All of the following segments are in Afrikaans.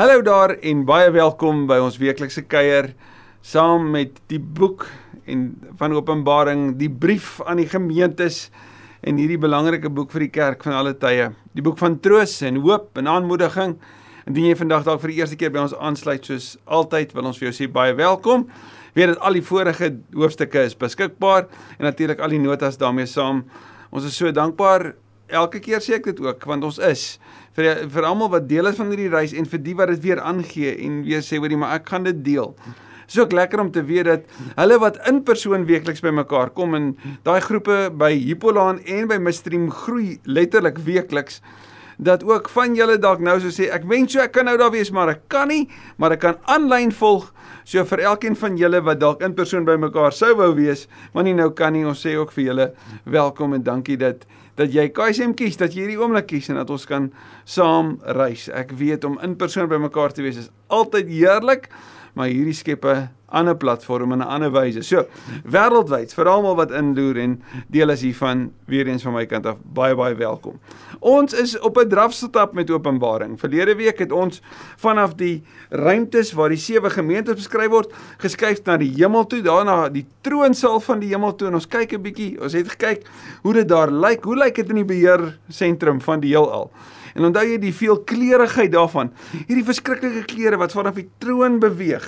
Hallo daar en baie welkom by ons weeklikse kuier saam met die boek en van Openbaring, die brief aan die gemeentes en hierdie belangrike boek vir die kerk van alle tye. Die boek van troos en hoop en aanmoediging. Indien jy vandag dalk vir die eerste keer by ons aansluit, soos altyd, wil ons vir jou sê baie welkom. Weet dat al die vorige hoofstukke is beskikbaar en natuurlik al die notas daarmee saam. Ons is so dankbaar elke keer sê ek dit ook want ons is vir vir almal wat deel is van hierdie reis en vir die wat dit weer aangee en weer sê hoorie maar ek gaan dit deel. Dit is ook lekker om te weet dat hulle wat in persoon weekliks bymekaar kom en daai groepe by Hippolaan en by Mistream groei letterlik weekliks dat ook van julle dalk nou so sê ek wens so ek kan nou daar wees maar ek kan nie maar ek kan aanlyn volg so vir elkeen van julle wat dalk in persoon bymekaar sou wou wees maar nie nou kan nie ons sê ook vir julle welkom en dankie dat dat jy KSM kies, dat jy hierdie oomblik kies en dat ons kan saam reis. Ek weet om in persoon by mekaar te wees is altyd heerlik, maar hierdie skep 'n ander platform en 'n ander wyse. So, wêreldwyd vir almal wat inloer en deel is hiervan, weer eens van my kant af baie baie welkom. Ons is op 'n drafstap met Openbaring. Verlede week het ons vanaf die ruimtes waar die sewe gemeentes beskryf word, geskuif na die hemel toe, daarna die troonsaal van die hemel toe en ons kyk 'n bietjie, ons het gekyk hoe dit daar lyk. Hoe lyk dit in die beheer sentrum van die heelal? En onthou jy die veelkleurigheid daarvan? Hierdie verskriklike kleure wat vanaf die troon beweeg.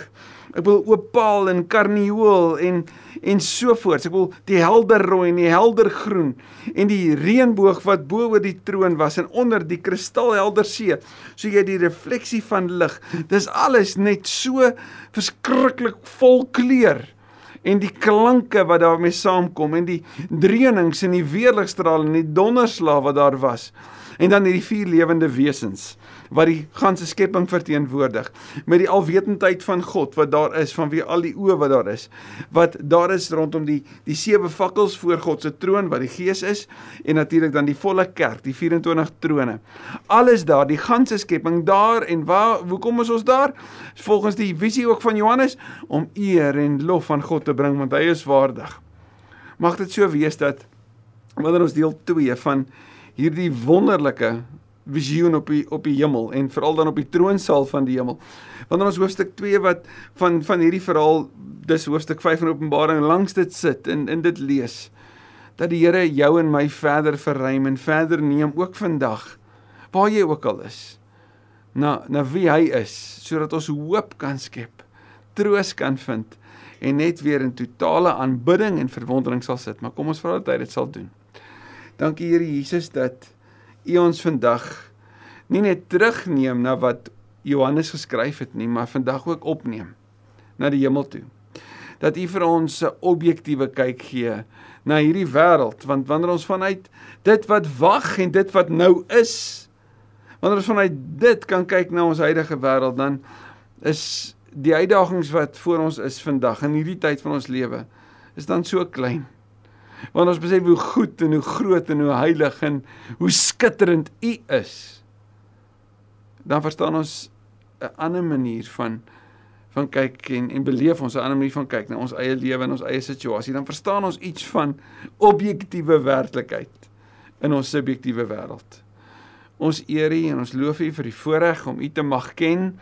Ek wil opaal en karnieul en en so voort. Ek wil die helder rooi en die helder groen en die reënboog wat bo oor die troon was en onder die kristalhelder see. So jy die refleksie van lig. Dis alles net so verskriklik vol kleur en die klanke wat daarmee saamkom en die dreunings en die weerligstrale en die donderslag wat daar was en dan hierdie vier lewende wesens wat die ganse skepping verteenwoordig met die alwetendheid van God wat daar is van wie al die oë wat daar is wat daar is rondom die die sewe fakkels voor God se troon wat die gees is en natuurlik dan die volle kerk die 24 trone. Alles daar die ganse skepping daar en waar hoekom is ons daar? Volgens die visie ook van Johannes om eer en lof aan God te bring want hy is waardig. Mag dit so wees dat wanneer ons deel 2 van hierdie wonderlike visioen op die op die hemel en veral dan op die troonsaal van die hemel. Wanneer ons hoofstuk 2 wat van van hierdie verhaal dis hoofstuk 5 van Openbaring langs dit sit en in dit lees dat die Here jou en my verder verruim en verder neem ook vandag waar jy ook al is. Na na wie hy is sodat ons hoop kan skep, troos kan vind en net weer in totale aanbidding en verwondering sal sit. Maar kom ons vra dat hy dit sal doen. Dankie Here Jesus dat U ons vandag nie net terugneem na wat Johannes geskryf het nie, maar vandag ook opneem na die hemel toe. Dat U vir ons 'n objektiewe kyk gee na hierdie wêreld, want wanneer ons vanuit dit wat wag en dit wat nou is, wanneer ons vanuit dit kan kyk na ons huidige wêreld, dan is die uitdagings wat voor ons is vandag in hierdie tyd van ons lewe is dan so klein want ons besef hoe goed en hoe groot en hoe heilig en hoe skitterend U is. Dan verstaan ons 'n ander manier van van kyk en en beleef ons 'n ander manier van kyk na ons eie lewe en ons eie situasie. Dan verstaan ons iets van objektiewe werklikheid in ons subjektiewe wêreld. Ons eer U en ons loof U vir die voorreg om U te mag ken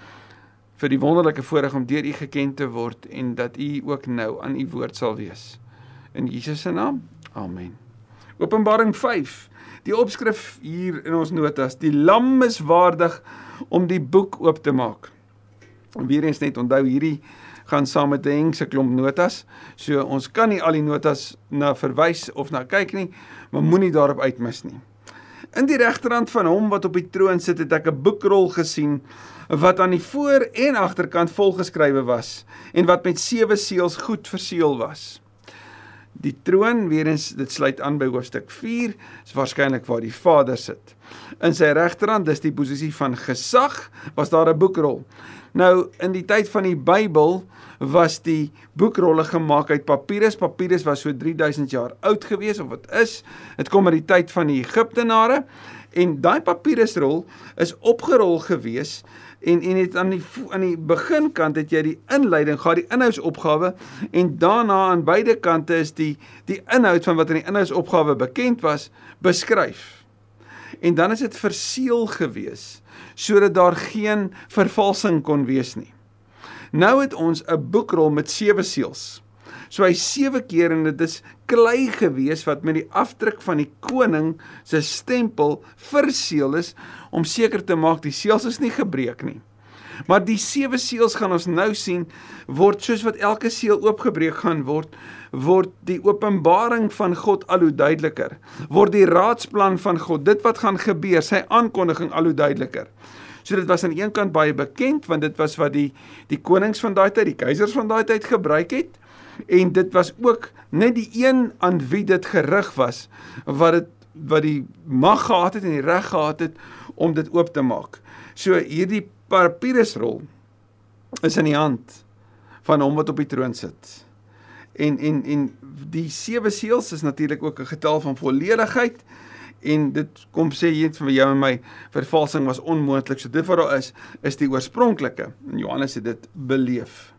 vir die wonderlike voorreg om deur U geken te word en dat U ook nou aan U woord sal wees in Jesus se naam. Amen. Openbaring 5. Die opskrif hier in ons notas: Die lam is waardig om die boek oop te maak. En weer eens net onthou hierdie gaan saam met 'n hengse klomp notas. So ons kan nie al die notas na verwys of na kyk nie, maar moenie daarop uitmis nie. In die regterhand van hom wat op die troon sit, het ek 'n boekrol gesien wat aan die voor en agterkant volgeskrywe was en wat met sewe seels goed verseël was. Die troon, weer eens dit sluit aan by hoofstuk 4, is waarskynlik waar die Vader sit. In sy regterhand is die posisie van gesag, was daar 'n boekrol. Nou in die tyd van die Bybel was die boekrolle gemaak uit papirus. Papirus was so 3000 jaar oud gewees of wat is. Dit kom uit die tyd van die Egiptenare en daai papirusrol is opgerol gewees en en het aan die aan die beginkant het jy die inleiding gehad, die inhoudsopgawe en daarna aan beide kante is die die inhoud van wat in die inhoudsopgawe bekend was beskryf. En dan is dit verseël gewees sodat daar geen vervalsing kon wees nie. Nou het ons 'n boekrol met sewe seels. So hy sewe keer en dit is klei gewees wat met die afdruk van die koning se stempel verseël is om seker te maak die seels is nie gebreek nie. Maar die sewe seels gaan ons nou sien word soos wat elke seël oopgebreek gaan word, word die openbaring van God al hoe duideliker. Word die raadsplan van God, dit wat gaan gebeur, sy aankondiging al hoe duideliker. So dit was aan een kant baie bekend want dit was wat die die konings van daai tyd, die keisers van daai tyd gebruik het en dit was ook net die een aan wie dit gerig was wat dit wat die mag gehad het en die reg gehad het om dit oop te maak. So hierdie papirusrol is in die hand van hom wat op die troon sit. En en en die sewe seels is natuurlik ook 'n getal van volledigheid en dit kom sê jy vir jou en my vervalsing was onmoontlik. So dit wat daar is is die oorspronklike. En Johannes het dit beleef.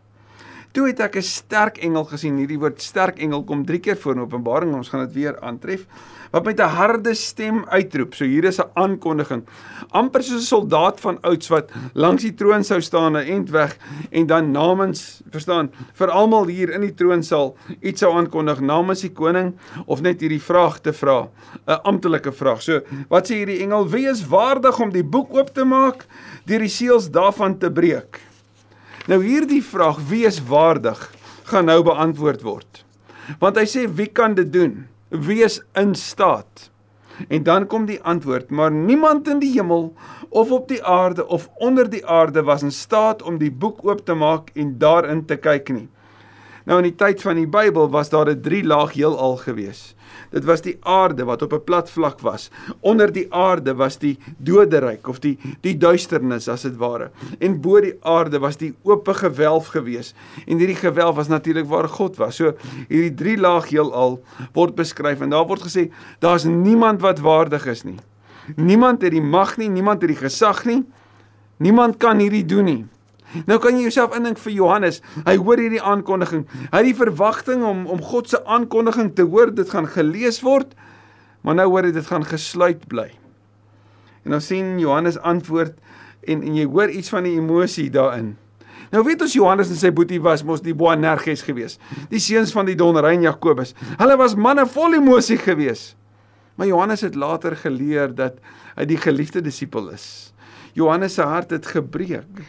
Toe het ek 'n sterk engel gesien. Hierdie woord sterk engel kom 3 keer voor in Openbaring. Ons gaan dit weer aantref. Wat met 'n harde stem uitroep. So hier is 'n aankondiging. amper soos 'n soldaat van ouds wat langs die troon sou staan 'n end weg en dan namens, verstaan, vir almal hier in die troonsaal iets sou aankondig namens die koning of net hierdie vraag te vra, 'n amptelike vraag. So, wat sê hierdie engel? Wie is waardig om die boek oop te maak, deur die seels daarvan te breek? Nou hierdie vraag, wie is waardig, gaan nou beantwoord word. Want hy sê wie kan dit doen? Wie is in staat? En dan kom die antwoord, maar niemand in die hemel of op die aarde of onder die aarde was in staat om die boek oop te maak en daarin te kyk nie. Nou in die tyd van die Bybel was daar 'n drie laag heelal gewees. Dit was die aarde wat op 'n plat vlak was. Onder die aarde was die doderyk of die die duisternis as dit ware. En bo die aarde was die oop gewelf gewees. En hierdie gewelf was natuurlik waar God was. So hierdie drie laag heelal word beskryf en daar word gesê daar's niemand wat waardig is nie. Niemand het die mag nie, niemand het die gesag nie. Niemand kan hierdie doen nie. Nou kan jy jouself indink vir Johannes. Hy hoor hierdie aankondiging. Hy het die verwagting om om God se aankondiging te hoor. Dit gaan gelees word. Maar nou hoor hy dit gaan gesluit bly. En dan sien Johannes antwoord en en jy hoor iets van die emosie daarin. Nou weet ons Johannes en sy boetie was mos die Boanerges gewees. Die seuns van die Donrein Jakobus. Hulle was manne vol emosie gewees. Maar Johannes het later geleer dat hy die geliefde disipel is. Johannes se hart het gebreek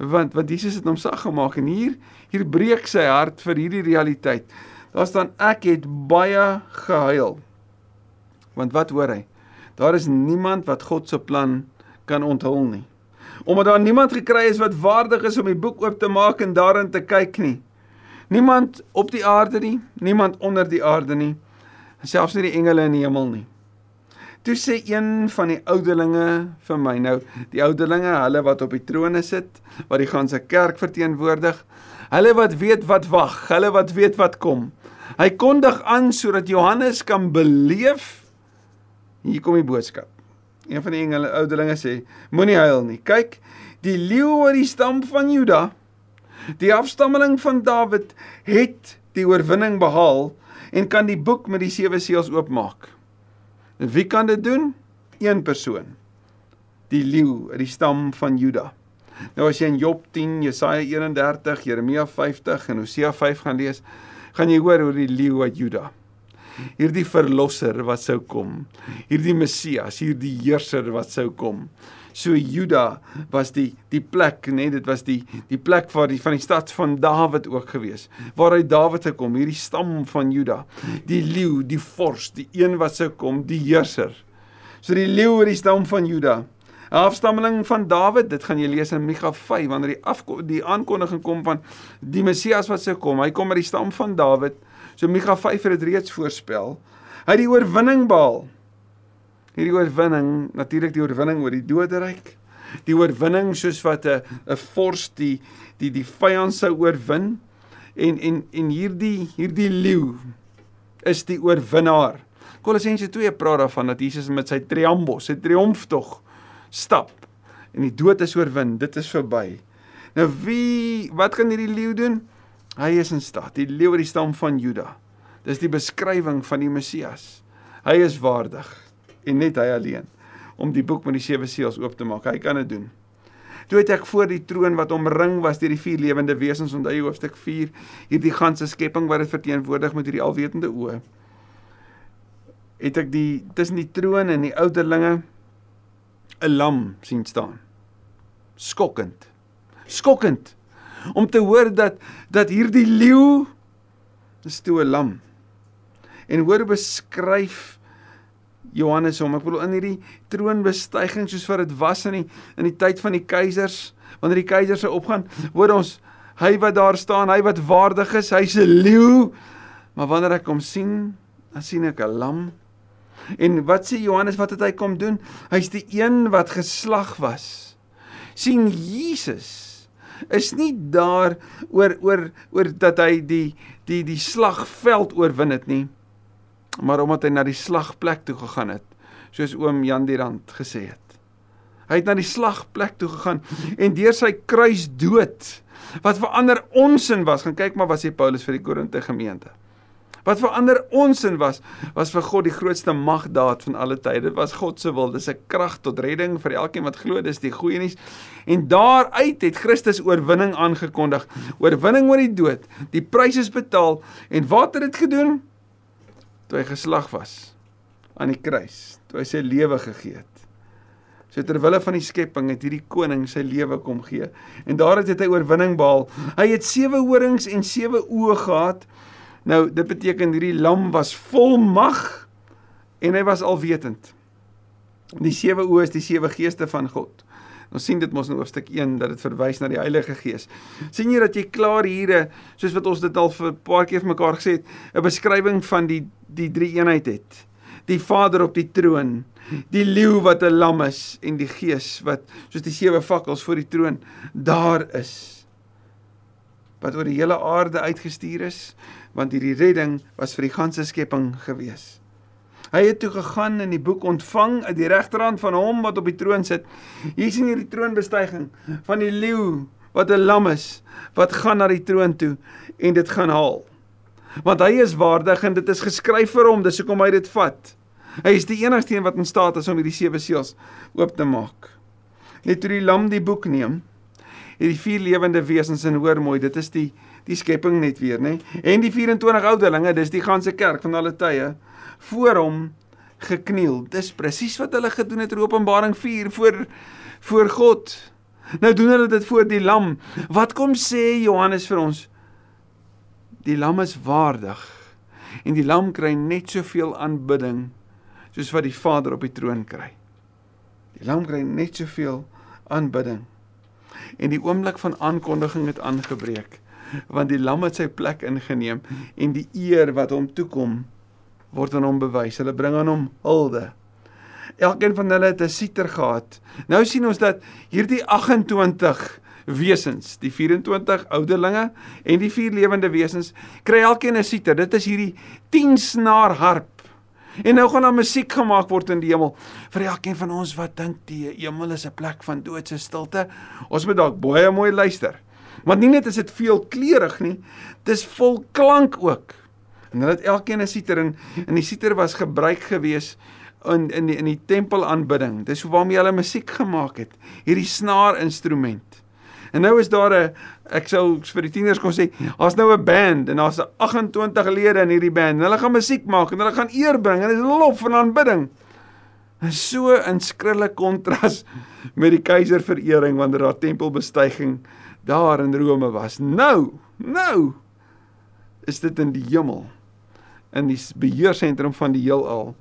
want want Jesus het hom sag gemaak en hier hier breek sy hart vir hierdie realiteit. Daar staan ek het baie gehuil. Want wat hoor hy? Daar is niemand wat God se plan kan onthul nie. Omdat daar niemand gekry is wat waardig is om die boek oop te maak en daarin te kyk nie. Niemand op die aarde nie, niemand onder die aarde nie, selfs nie die engele in die hemel nie. Toe sê een van die ouderlinge vir my nou, die ouderlinge, hulle wat op die trone sit, wat die ganse kerk verteenwoordig, hulle wat weet wat wag, hulle wat weet wat kom. Hy kondig aan sodat Johannes kan beleef hier kom die boodskap. Een van die engele ouderlinge sê: Moenie huil nie. Kyk, die leeu oor die stam van Juda, die afstammeling van Dawid, het die oorwinning behaal en kan die boek met die sewe seels oopmaak. Wie kan dit doen? Een persoon. Die leeu uit die stam van Juda. Nou as jy in Job 10, Jesaja 31, Jeremia 50 en Hosea 5 gaan lees, gaan jy hoor hoe die leeu uit Juda hierdie verlosser wat sou kom, hierdie Messias, hierdie heerser wat sou kom. So Juda was die die plek, nê, nee, dit was die die plek waar die van die stad van Dawid ook gewees. Waar hy Dawid gekom, hierdie stam van Juda. Die leeu, die vors, die een wat sou kom, die heerser. So die leeu oor die stam van Juda. 'n Afstammeling van Dawid, dit gaan jy lees in Micha 5 wanneer die af die aankondiging kom van die Messias wat sou kom. Hy kom uit die stam van Dawid. So Micha 5 het dit reeds voorspel. Hy het die oorwinning behaal hierdie oorwinning, natuurlik die oorwinning oor die doderyk, die oorwinning soos wat 'n 'n vors die die die vyand sou oorwin en en en hierdie hierdie leeu is die oorwinnaar. Kolossense 2 praat daarvan dat Jesus met sy triambos, sy triomftog stap en die dood is oorwin, dit is verby. Nou wie wat kan hierdie leeu doen? Hy is in staat, die leeu uit die stam van Juda. Dis die beskrywing van die Messias. Hy is waardig en net hy alleen om die boek met die sewe seels oop te maak. Hy kan dit doen. Toe het ek voor die troon wat omring was deur die vier lewende wesens onthou jy hoofstuk 4 hierdie ganse skepping wat dit verteenwoordig met hierdie alwetende oë. Het ek die tussen die troon en die ouderlinge 'n lam sien staan. Skokkend. Skokkend om te hoor dat dat hierdie leeu is toe 'n lam. En hoor beskryf Johannes hom. Ek bedoel in hierdie troonbestyging soos wat dit was in die in die tyd van die keisers, wanneer die keisers sou opgaan, hoor ons hy wat daar staan, hy wat waardig is, hy's 'n leeu. Maar wanneer ek hom sien, dan sien ek 'n lam. En wat sê Johannes wat het hy kom doen? Hy's die een wat geslag was. sien Jesus is nie daar oor oor oor dat hy die die die slagveld oorwin het nie maar omdat hy na die slagplek toe gegaan het, soos oom Jan Dirand gesê het. Hy het na die slagplek toe gegaan en deur sy kruis dood wat verander onsin was, gaan kyk maar wat sê Paulus vir die Korinte gemeente. Wat verander onsin was, was vir God die grootste magdaad van alle tye. Dit was God se wil. Dis 'n krag tot redding vir elkeen wat glo. Dis die goeie nuus. En daaruit het Christus oorwinning aangekondig. Oorwinning oor die dood. Die prys is betaal en wat het dit gedoen? Toe hy geslag was aan die kruis, toe hy sy lewe gegee het. So terwille van die skepping het hierdie koning sy lewe kom gee en daaruit het hy oorwinning behaal. Hy het sewe horings en sewe oë gehad. Nou dit beteken hierdie lam was vol mag en hy was alwetend. Die sewe oë is die sewe geeste van God. Ons sien dit mos in hoofstuk 1 dat dit verwys na die Heilige Gees. sien jy dat jy klaar hier soos wat ons dit al vir 'n paar keer vir mekaar gesê het, 'n beskrywing van die die drie eenheid het. Die Vader op die troon, die leeu wat 'n lam is en die Gees wat soos die sewe vakkels voor die troon daar is. Wat oor die hele aarde uitgestuur is, want hierdie redding was vir die ganse skepping gewees. Hy het toe gegaan en die boek ontvang uit die regterhand van hom wat op die troon sit. Hier sien jy die troonbestyging van die leeu wat 'n lam is wat gaan na die troon toe en dit gaan haal. Want hy is waardig en dit is geskryf vir hom, dis hoekom hy dit vat. Hy is die enigste een wat in staat is om hierdie sewe seels oop te maak. Net toe die lam die boek neem, het die vier lewende wesens en hoor mooi, dit is die die skepping net weer, nê? En die 24 ouderlinge, dis die ganse kerk van alle tye voor hom gekniel. Dis presies wat hulle gedoen het in Openbaring 4 voor voor God. Nou doen hulle dit voor die lam. Wat kom sê Johannes vir ons? Die lam is waardig. En die lam kry net soveel aanbidding soos wat die Vader op die troon kry. Die lam kry net soveel aanbidding. En die oomblik van aankondiging het aangebreek want die lam het sy plek ingeneem en die eer wat hom toekom word aan hom bewys. Hulle bring aan hom hulde. Elkeen van hulle het 'n siter gehad. Nou sien ons dat hierdie 28 wesens, die 24 ouderlinge en die vier lewende wesens, kry elkeen 'n siter. Dit is hierdie 10 snaar harp. En nou gaan daar musiek gemaak word in die hemel vir elkeen van ons wat dink die hemel is 'n plek van doodse stilte. Ons moet dalk baie mooi luister. Want nie net is dit veel kleurig nie, dis vol klank ook. En hulle het elkeen 'n siter en en die siter was gebruik gewees in in die, in die tempelaanbidding. Dis hoe waarmee hulle musiek gemaak het. Hierdie snaarinstrument. En nou is daar 'n ek sou vir die tieners kon sê, daar's nou 'n band en daar's 28 lede in hierdie band. En hulle gaan musiek maak en hulle gaan eer bring en dit is lof en aanbidding. En so in skrille kontras met die keiserverering wanneer daar tempelbestyging daar in Rome was. Nou, nou is dit in die hemel in die beheersentrum van die heelal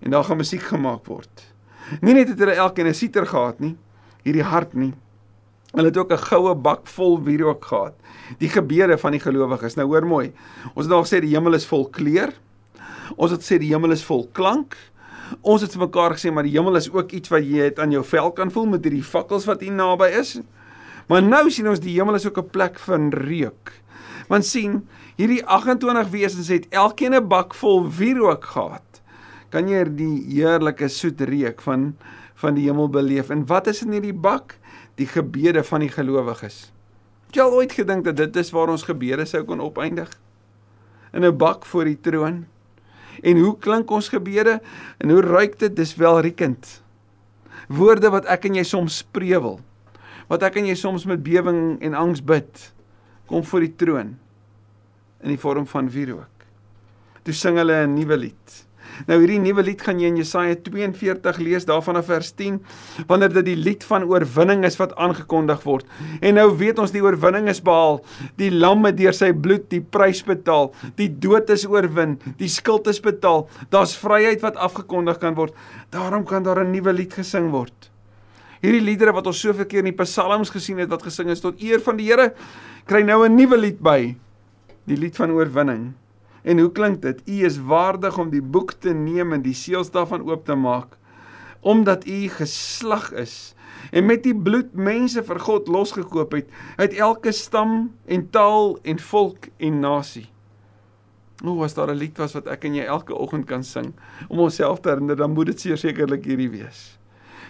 en daar gaan musiek gemaak word. Nie net het hulle elkeen 'n siter gehad nie, hierdie hart nie. Hulle het ook 'n goue bak vol wierook gehad. Die gebede van die gelowiges. Nou hoor mooi. Ons het nog gesê die hemel is vol kleur. Ons het sê die hemel is vol klank. Ons het vir mekaar gesê maar die hemel is ook iets wat jy het aan jou vel kan voel met hierdie fakkels wat hier naby is. Maar nou sien ons die hemel is ook 'n plek van reuk. Want sien, hierdie 28 wesens het elkeen 'n bak vol wierook gehad. Kan jy die heerlike soet reuk van van die hemel beleef? En wat is in hierdie bak? Die gebede van die gelowiges. Het jy al ooit gedink dat dit is waar ons gebede sou kon opeindig? In 'n bak voor die troon. En hoe klink ons gebede? En hoe ruik dit? Dis welriekend. Woorde wat ek en jy soms spreewel. Wat ek en jy soms met bewering en angs bid, kom voor die troon in die vorm van wierook. Toe sing hulle 'n nuwe lied. Nou hierdie nuwe lied gaan jy in Jesaja 42 lees daarvan af vers 10 wanneer dit die lied van oorwinning is wat aangekondig word. En nou weet ons die oorwinning is behaal. Die lam het deur sy bloed die prys betaal. Die dood is oorwin, die skuld is betaal. Daar's vryheid wat afgekondig kan word. Daarom kan daar 'n nuwe lied gesing word. Hierdie liedere wat ons soveel keer in die psalms gesien het wat gesing is tot eer van die Here, kry nou 'n nuwe lied by. Die lied van oorwinning. En hoe klink dit? U is waardig om die boek te neem en die seels daarvan oop te maak omdat u geslag is en met die bloed mense vir God losgekoop het uit elke stam en taal en volk en nasie. Hoe was daar 'n lied was wat ek en jy elke oggend kan sing om onsself te herinner dan moet dit sekerlik hierdie wees.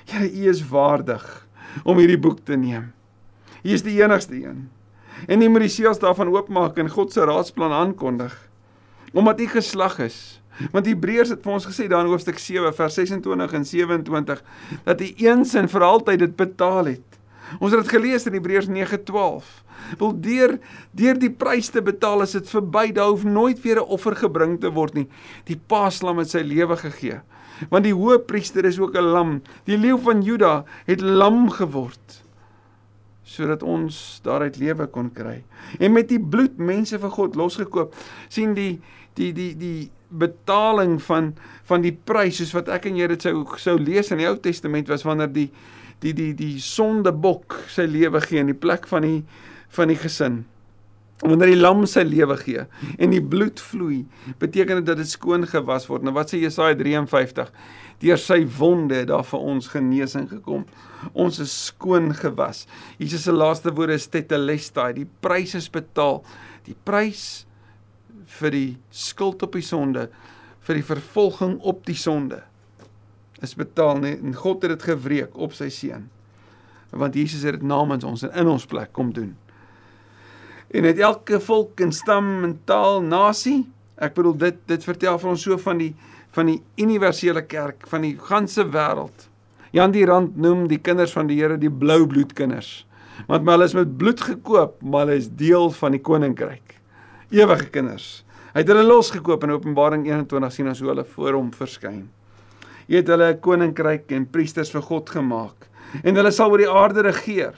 Here, u is waardig om hierdie boek te neem. U is die enigste een. En u moet die seels daarvan oopmaak en God se raadsplan aankondig omdat u geslag is. Want Hebreërs het vir ons gesê daar in hoofstuk 7 vers 26 en 27 dat hy eens en vir altyd dit betaal het. Ons het dit gelees in Hebreërs 9:12. Wil deur deur die prys te betaal is dit verby, daar hoef nooit weer 'n offer gebring te word nie. Die paaslam het sy lewe gegee. Want die hoëpriester is ook 'n lam. Die leeu van Juda het lam geword sodat ons daaruit lewe kon kry. En met die bloed mense vir God losgekoop. sien die die die die betaling van van die prys soos wat ek en jy dit sou sou lees in die Ou Testament was wanneer die die die die sondebok sy lewe gee in die plek van die van die gesin. Wanneer die lam sy lewe gee en die bloed vloei, beteken dit dat dit skoon gewas word. Nou wat sê Jesaja 53? Deur sy wonde het daar vir ons genesing gekom. Ons is skoon gewas. Jesus se laaste woorde is tetelestai, die prys is betaal. Die prys vir die skuld op die sonde, vir die vervolging op die sonde is betaal nie en God het dit gewreek op sy seun. Want Jesus het dit namens ons en in ons plek kom doen. En het elke volk en stam en taal, nasie, ek bedoel dit dit vertel vir ons so van die van die universele kerk van die ganse wêreld. Jan die Rand noem die kinders van die Here die blou bloedkinders. Want hulle is met bloed gekoop, maar hulle is deel van die koninkryk ewige kinders. Hy het hulle losgekoop in Openbaring 21 sien ons hoe hulle voor hom verskyn. Hy het hulle 'n koninkryk en priesters vir God gemaak en hulle sal oor die aarde regeer.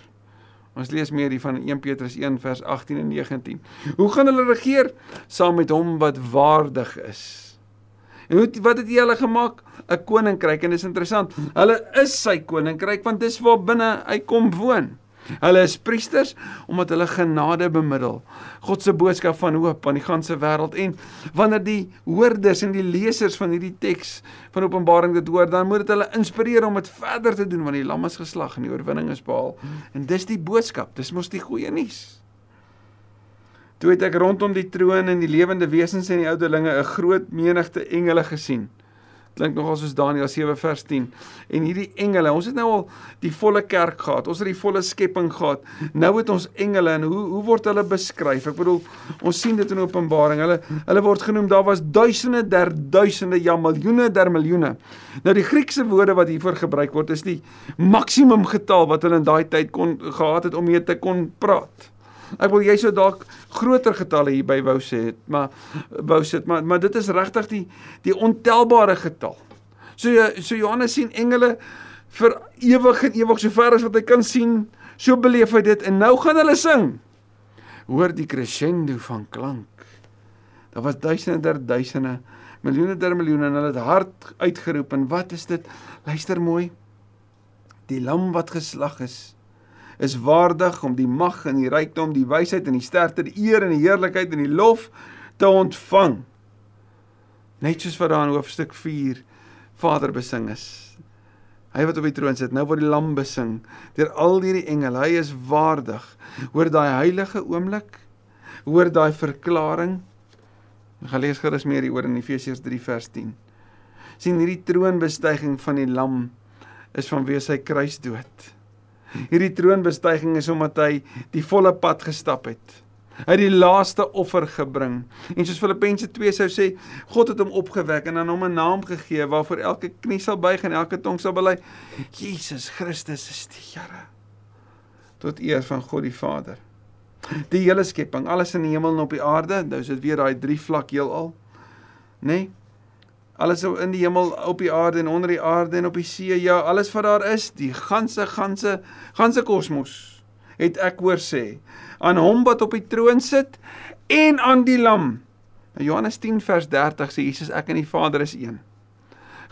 Ons lees meer hier van 1 Petrus 1 vers 18 en 19. Hoe gaan hulle regeer saam met hom wat waardig is? En hoe wat het hy hulle gemaak? 'n Koninkryk en dis interessant. Hulle is sy koninkryk want dis waar binne hy kom woon. Hulle is priesters omdat hulle genade bemiddel. God se boodskap van hoop aan die ganse wêreld en wanneer die hoorders en die lesers van hierdie teks van Openbaring dit hoor, dan moet dit hulle inspireer om dit verder te doen want die lam is geslag en die oorwinning is behaal. En dis die boodskap. Dis mos die goeie nuus. Toe het ek rondom die troon en die lewende wesens en die ouderlinge 'n groot menigte engele gesien klink nogal soos Daniël 7 vers 10. En hierdie engele, ons het nou al die volle kerk gehad. Ons het die volle skepping gehad. Nou het ons engele en hoe hoe word hulle beskryf? Ek bedoel, ons sien dit in Openbaring. Hulle hulle word genoem daar was duisende der duisende, ja miljoene der miljoene. Nou die Griekse woorde wat hiervoor gebruik word is die maksimum getal wat hulle in daai tyd kon gehad het om mee te kon praat. Ek wil jy sou dalk groter getalle hier by wou sê maar wou sit, maar maar dit is regtig die die ontelbare getal. So so Johannes sien engele vir ewig en ewig so ver as wat hy kan sien, so beleef hy dit en nou gaan hulle sing. Hoor die crescendo van klank. Daar was duisende der duisende, miljoene der miljoene en hulle het hard uitgeroep en wat is dit? Luister mooi. Die lam wat geslag is is waardig om die mag en die rykdom, die wysheid en die sterkte, die eer en die heerlikheid en die lof te ontvang. Net soos wat daar in hoofstuk 4 Vader besing is. Hy wat op die troon sit, nou word die lam besing deur al hierdie engele. Hy is waardig. Hoor daai heilige oomblik? Hoor daai verklaring? Ek gaan lees gerus meer hieroor in Efesiërs 3 vers 10. sien hierdie troonbestuiging van die lam is vanweë sy kruisdood. Hierdie troonbestuiging is omdat hy die volle pad gestap het. Hy het die laaste offer gebring. En soos Filippense 2 sou sê, God het hom opgewek en aan hom 'n naam gegee waarvoor elke knie sal buig en elke tong sal bely. Jesus Christus is die Here. Tot eer van God die Vader. Die hele skepping, alles in die hemel en op die aarde, nou is dit weer daai drie vlak heelal. Nê? Nee? Alles in die hemel, op die aarde en onder die aarde en op die see, ja, alles wat daar is, die ganse ganse ganse kosmos het ek hoor sê aan hom wat op die troon sit en aan die lam. In nou, Johannes 10 vers 30 sê Jesus ek en die Vader is een.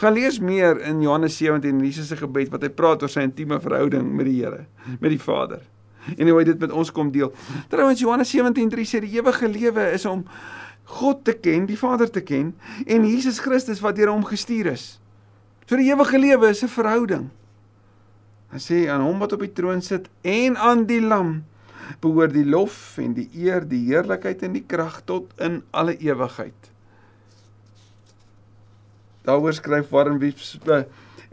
Gaan lees meer in Johannes 17 Jesus se gebed wat hy praat oor sy intieme verhouding met die Here, met die Vader. En hoe hy dit met ons kom deel. Trouwens Johannes 17:3 sê die ewige lewe is om God te ken, die Vader te ken en Jesus Christus wat deur hom gestuur is. So die ewige lewe is 'n verhouding. Hy sê aan hom wat op die troon sit en aan die lam behoort die lof en die eer, die heerlikheid en die krag tot in alle ewigheid. Daaroor skryf Warren Wiersbe eh,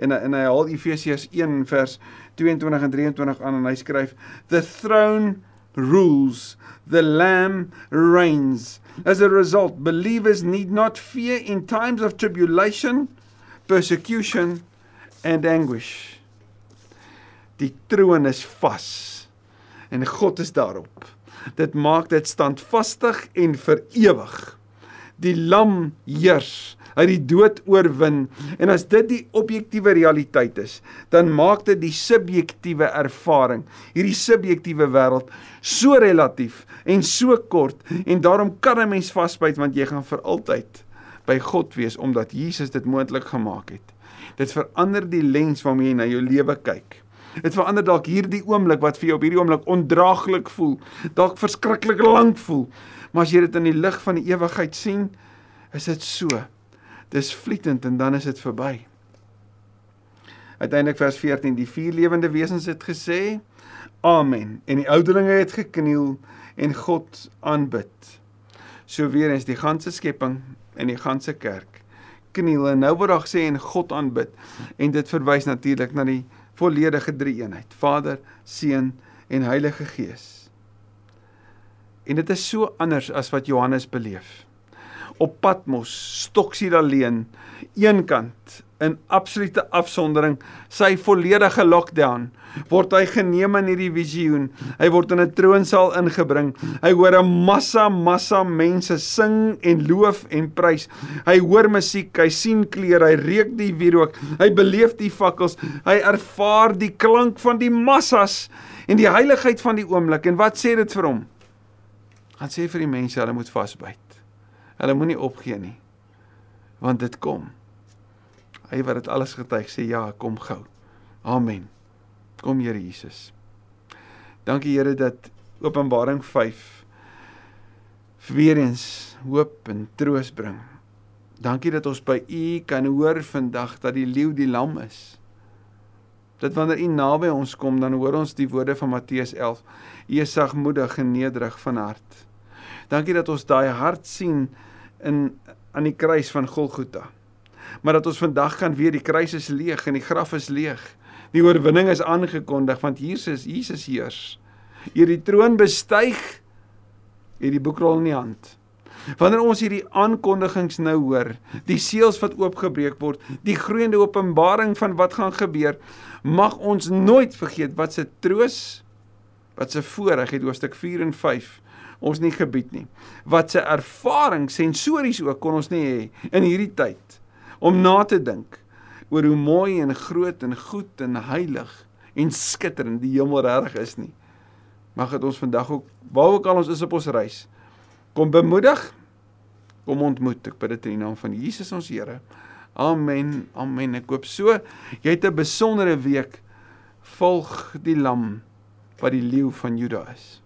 en en hy haal Efesiërs 1 vers 22 en 23 aan en hy skryf the throne rules the lamb reigns as a result believers need not fear in times of tribulation persecution and anguish die troon is vas en God is daarop. Dit maak dit standvastig en vir ewig. Die lam heers, hy die dood oorwin en as dit die objektiewe realiteit is, dan maak dit die subjektiewe ervaring, hierdie subjektiewe wêreld so relatief en so kort en daarom kan 'n mens vasbyt want jy gaan vir altyd by God wees omdat Jesus dit moontlik gemaak het. Dit verander die lens waarmee jy na jou lewe kyk. Dit verander dalk hierdie oomblik wat vir jou op hierdie oomblik ondraaglik voel, dalk verskriklik lank voel. Maar as jy dit in die lig van die ewigheid sien, is dit so. Dis vlietend en dan is dit verby. Uiteindelik vers 14, die vier lewende wesens het gesê: Amen. En die ouderlinge het gekniel en God aanbid. So weer eens die ganse skepping en die ganse kerk kniel en nou word daar gesê en God aanbid en dit verwys natuurlik na die volledige drie eenheid Vader, Seun en Heilige Gees. En dit is so anders as wat Johannes beleef. Op Patmos stoks hy alleen, eenkant in absolute afsondering, sy volledige lockdown, word hy geneem in hierdie visioen. Hy word in 'n troonsaal ingebring. Hy hoor 'n massa massa mense sing en loof en prys. Hy hoor musiek, hy sien kleure, hy reuk die wierook, hy beleef die fakkels, hy ervaar die klank van die massas en die heiligheid van die oomblik. En wat sê dit vir hom? Gaan sê vir die mense hulle moet vasbyt. Hulle moenie opgee nie. Want dit kom. Hy wat dit alles getuig sê ja, kom gou. Amen. Kom Here Jesus. Dankie Here dat Openbaring 5 weer eens hoop en troos bring. Dankie dat ons by U kan hoor vandag dat die leeu die lam is. Dat wanneer U naby ons kom, dan hoor ons die woorde van Matteus 11. U is sagmoedig en nederig van hart. Dankie dat ons daai hart sien in aan die kruis van Golgotha maar dat ons vandag kan weet die kruis is leeg en die graf is leeg. Die oorwinning is aangekondig want Jesus Jesus heers. Hier die troon bestyg hier die boekrol in die hand. Wanneer ons hierdie aankondigings nou hoor, die seels wat oopgebreek word, die groeiende openbaring van wat gaan gebeur, mag ons nooit vergeet wat se troos, wat se voorreg het hoofstuk 4 en 5 ons nie gebied nie. Wat se ervaring sensories ook kon ons nie hê in hierdie tyd om na te dink oor hoe mooi en groot en goed en heilig en skitterend die hemel reg is nie. Mag dit ons vandag ook waar ook al ons is op ons reis kom bemoedig, kom ontmoet. Ek bid dit in die naam van Jesus ons Here. Amen. Amen. Ek hoop so jy het 'n besondere week volg die lam wat die leeu van Juda is.